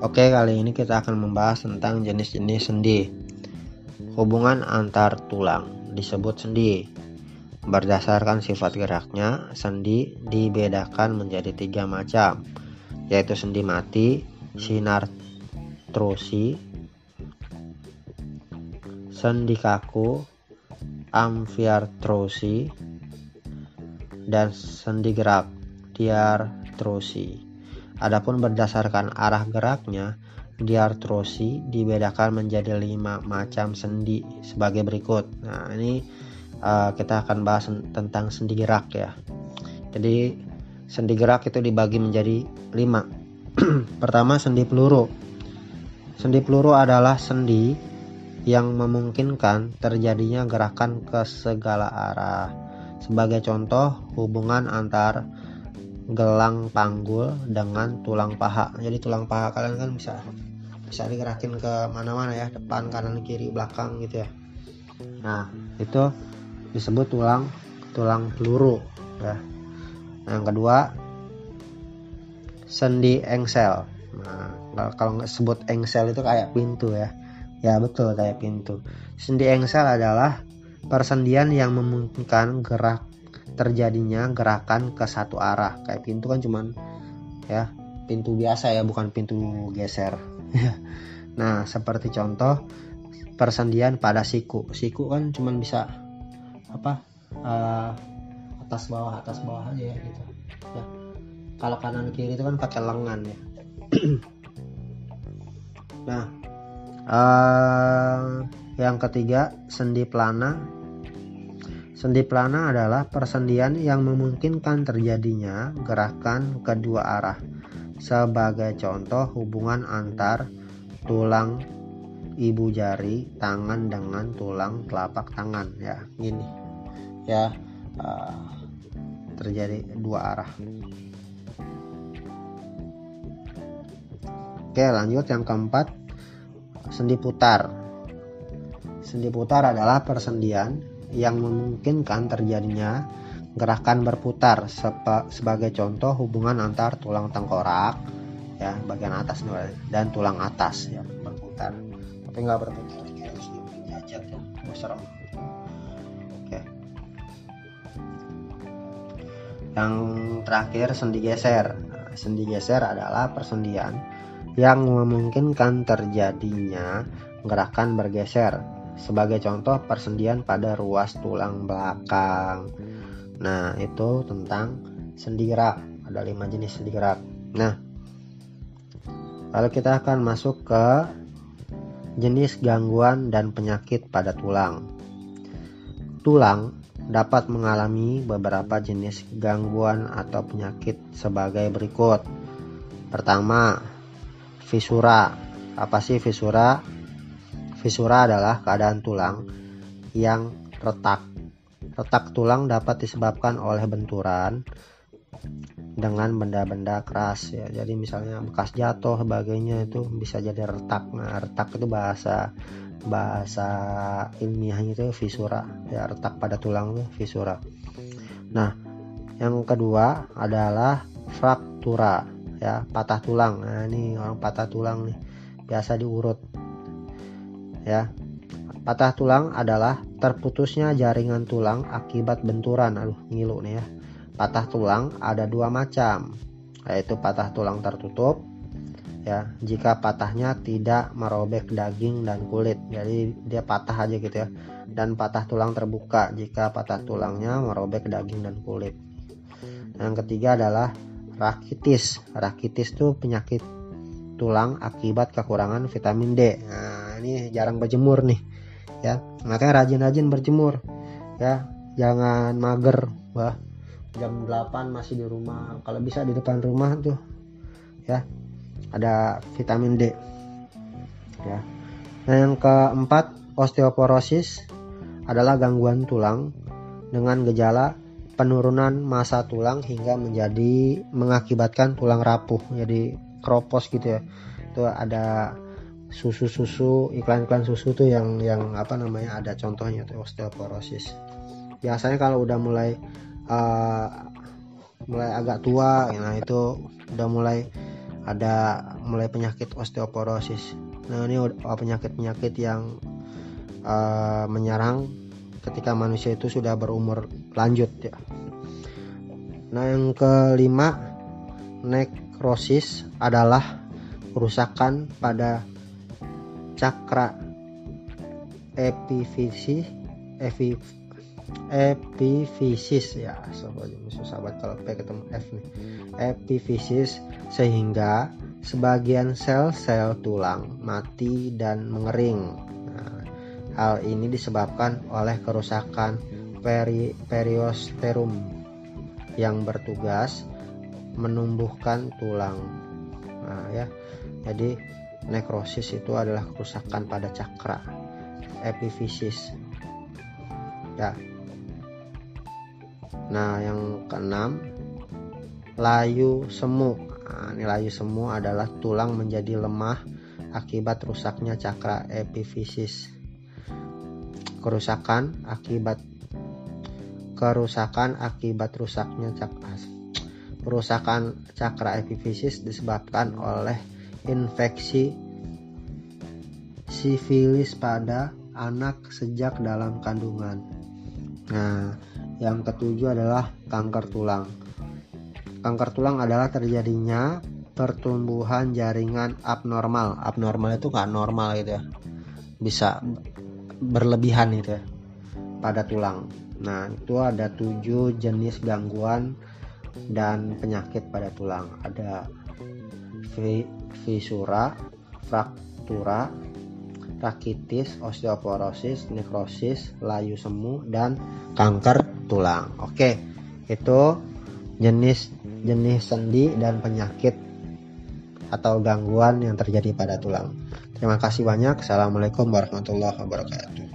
Oke, kali ini kita akan membahas tentang jenis-jenis sendi. Hubungan antar tulang disebut sendi. Berdasarkan sifat geraknya, sendi dibedakan menjadi tiga macam, yaitu sendi mati, sinartrosi, sendi kaku, amfiartrosi, dan sendi gerak, diartrosi. Adapun berdasarkan arah geraknya, diartrosi dibedakan menjadi lima macam sendi sebagai berikut. Nah, ini uh, kita akan bahas tentang sendi gerak ya. Jadi sendi gerak itu dibagi menjadi lima. Pertama sendi peluru. Sendi peluru adalah sendi yang memungkinkan terjadinya gerakan ke segala arah. Sebagai contoh, hubungan antar gelang panggul dengan tulang paha. Jadi tulang paha kalian kan bisa bisa digerakin ke mana-mana ya depan kanan kiri belakang gitu ya. Nah itu disebut tulang tulang peluru ya. Nah, yang kedua sendi engsel. Nah kalau nggak sebut engsel itu kayak pintu ya. Ya betul kayak pintu. Sendi engsel adalah persendian yang memungkinkan gerak terjadinya gerakan ke satu arah. Kayak pintu kan cuman ya pintu biasa ya bukan pintu geser. Nah seperti contoh persendian pada siku. Siku kan cuman bisa apa uh, atas bawah atas bawah aja ya gitu. Ya kalau kanan kiri itu kan pakai lengan ya. Nah uh, yang ketiga sendi pelana Sendi plana adalah persendian yang memungkinkan terjadinya gerakan kedua arah. Sebagai contoh hubungan antar tulang ibu jari tangan dengan tulang telapak tangan ya. Gini. Ya uh, terjadi dua arah. Oke lanjut yang keempat sendi putar. Sendi putar adalah persendian yang memungkinkan terjadinya gerakan berputar sebagai contoh hubungan antar tulang tengkorak ya bagian atas dan tulang atas ya berputar. Tapi nggak berputar harus diajak ya oke. Yang terakhir sendi geser. Nah, sendi geser adalah persendian yang memungkinkan terjadinya gerakan bergeser sebagai contoh persendian pada ruas tulang belakang. Nah, itu tentang sendi gerak. Ada lima jenis sendi gerak. Nah, lalu kita akan masuk ke jenis gangguan dan penyakit pada tulang. Tulang dapat mengalami beberapa jenis gangguan atau penyakit sebagai berikut. Pertama, fisura. Apa sih fisura? Fisura adalah keadaan tulang yang retak. Retak tulang dapat disebabkan oleh benturan dengan benda-benda keras ya. Jadi misalnya bekas jatuh sebagainya itu bisa jadi retak. Nah, retak itu bahasa bahasa ilmiahnya itu fisura ya retak pada tulang itu fisura. Nah, yang kedua adalah fraktura ya patah tulang. Nah, ini orang patah tulang nih biasa diurut ya. Patah tulang adalah terputusnya jaringan tulang akibat benturan. Aduh, ngilu nih ya. Patah tulang ada dua macam, yaitu patah tulang tertutup ya jika patahnya tidak merobek daging dan kulit jadi dia patah aja gitu ya dan patah tulang terbuka jika patah tulangnya merobek daging dan kulit yang ketiga adalah rakitis rakitis itu penyakit tulang akibat kekurangan vitamin D nah, ini jarang berjemur nih ya. Makanya rajin-rajin berjemur ya. Jangan mager wah. Jam 8 masih di rumah. Kalau bisa di depan rumah tuh ya. Ada vitamin D ya. Nah yang keempat osteoporosis adalah gangguan tulang dengan gejala penurunan massa tulang hingga menjadi mengakibatkan tulang rapuh jadi kropos gitu ya. Itu ada susu-susu iklan-iklan susu tuh yang yang apa namanya ada contohnya tuh osteoporosis. Biasanya kalau udah mulai uh, mulai agak tua nah itu udah mulai ada mulai penyakit osteoporosis. Nah ini penyakit-penyakit yang uh, menyerang ketika manusia itu sudah berumur lanjut ya. Nah yang kelima nekrosis adalah kerusakan pada cakra epifisis epi, epifisis ya sobat sahabat kalau P ketemu F nih. Epifisis sehingga sebagian sel-sel tulang mati dan mengering. Nah, hal ini disebabkan oleh kerusakan peri periosteum yang bertugas menumbuhkan tulang. Nah ya jadi nekrosis itu adalah kerusakan pada cakra epifisis ya. Nah yang keenam layu semu. Nah, ini layu semu adalah tulang menjadi lemah akibat rusaknya cakra epifisis kerusakan akibat kerusakan akibat rusaknya cakra kerusakan cakra epifisis disebabkan oleh infeksi sifilis pada anak sejak dalam kandungan. Nah, yang ketujuh adalah kanker tulang. Kanker tulang adalah terjadinya pertumbuhan jaringan abnormal. Abnormal itu nggak normal gitu ya. Bisa berlebihan itu ya pada tulang. Nah, itu ada tujuh jenis gangguan dan penyakit pada tulang. Ada fisura, fraktura, rakitis, osteoporosis, nekrosis, layu semu, dan kanker tulang. Oke, itu jenis jenis sendi dan penyakit atau gangguan yang terjadi pada tulang. Terima kasih banyak. Assalamualaikum warahmatullahi wabarakatuh.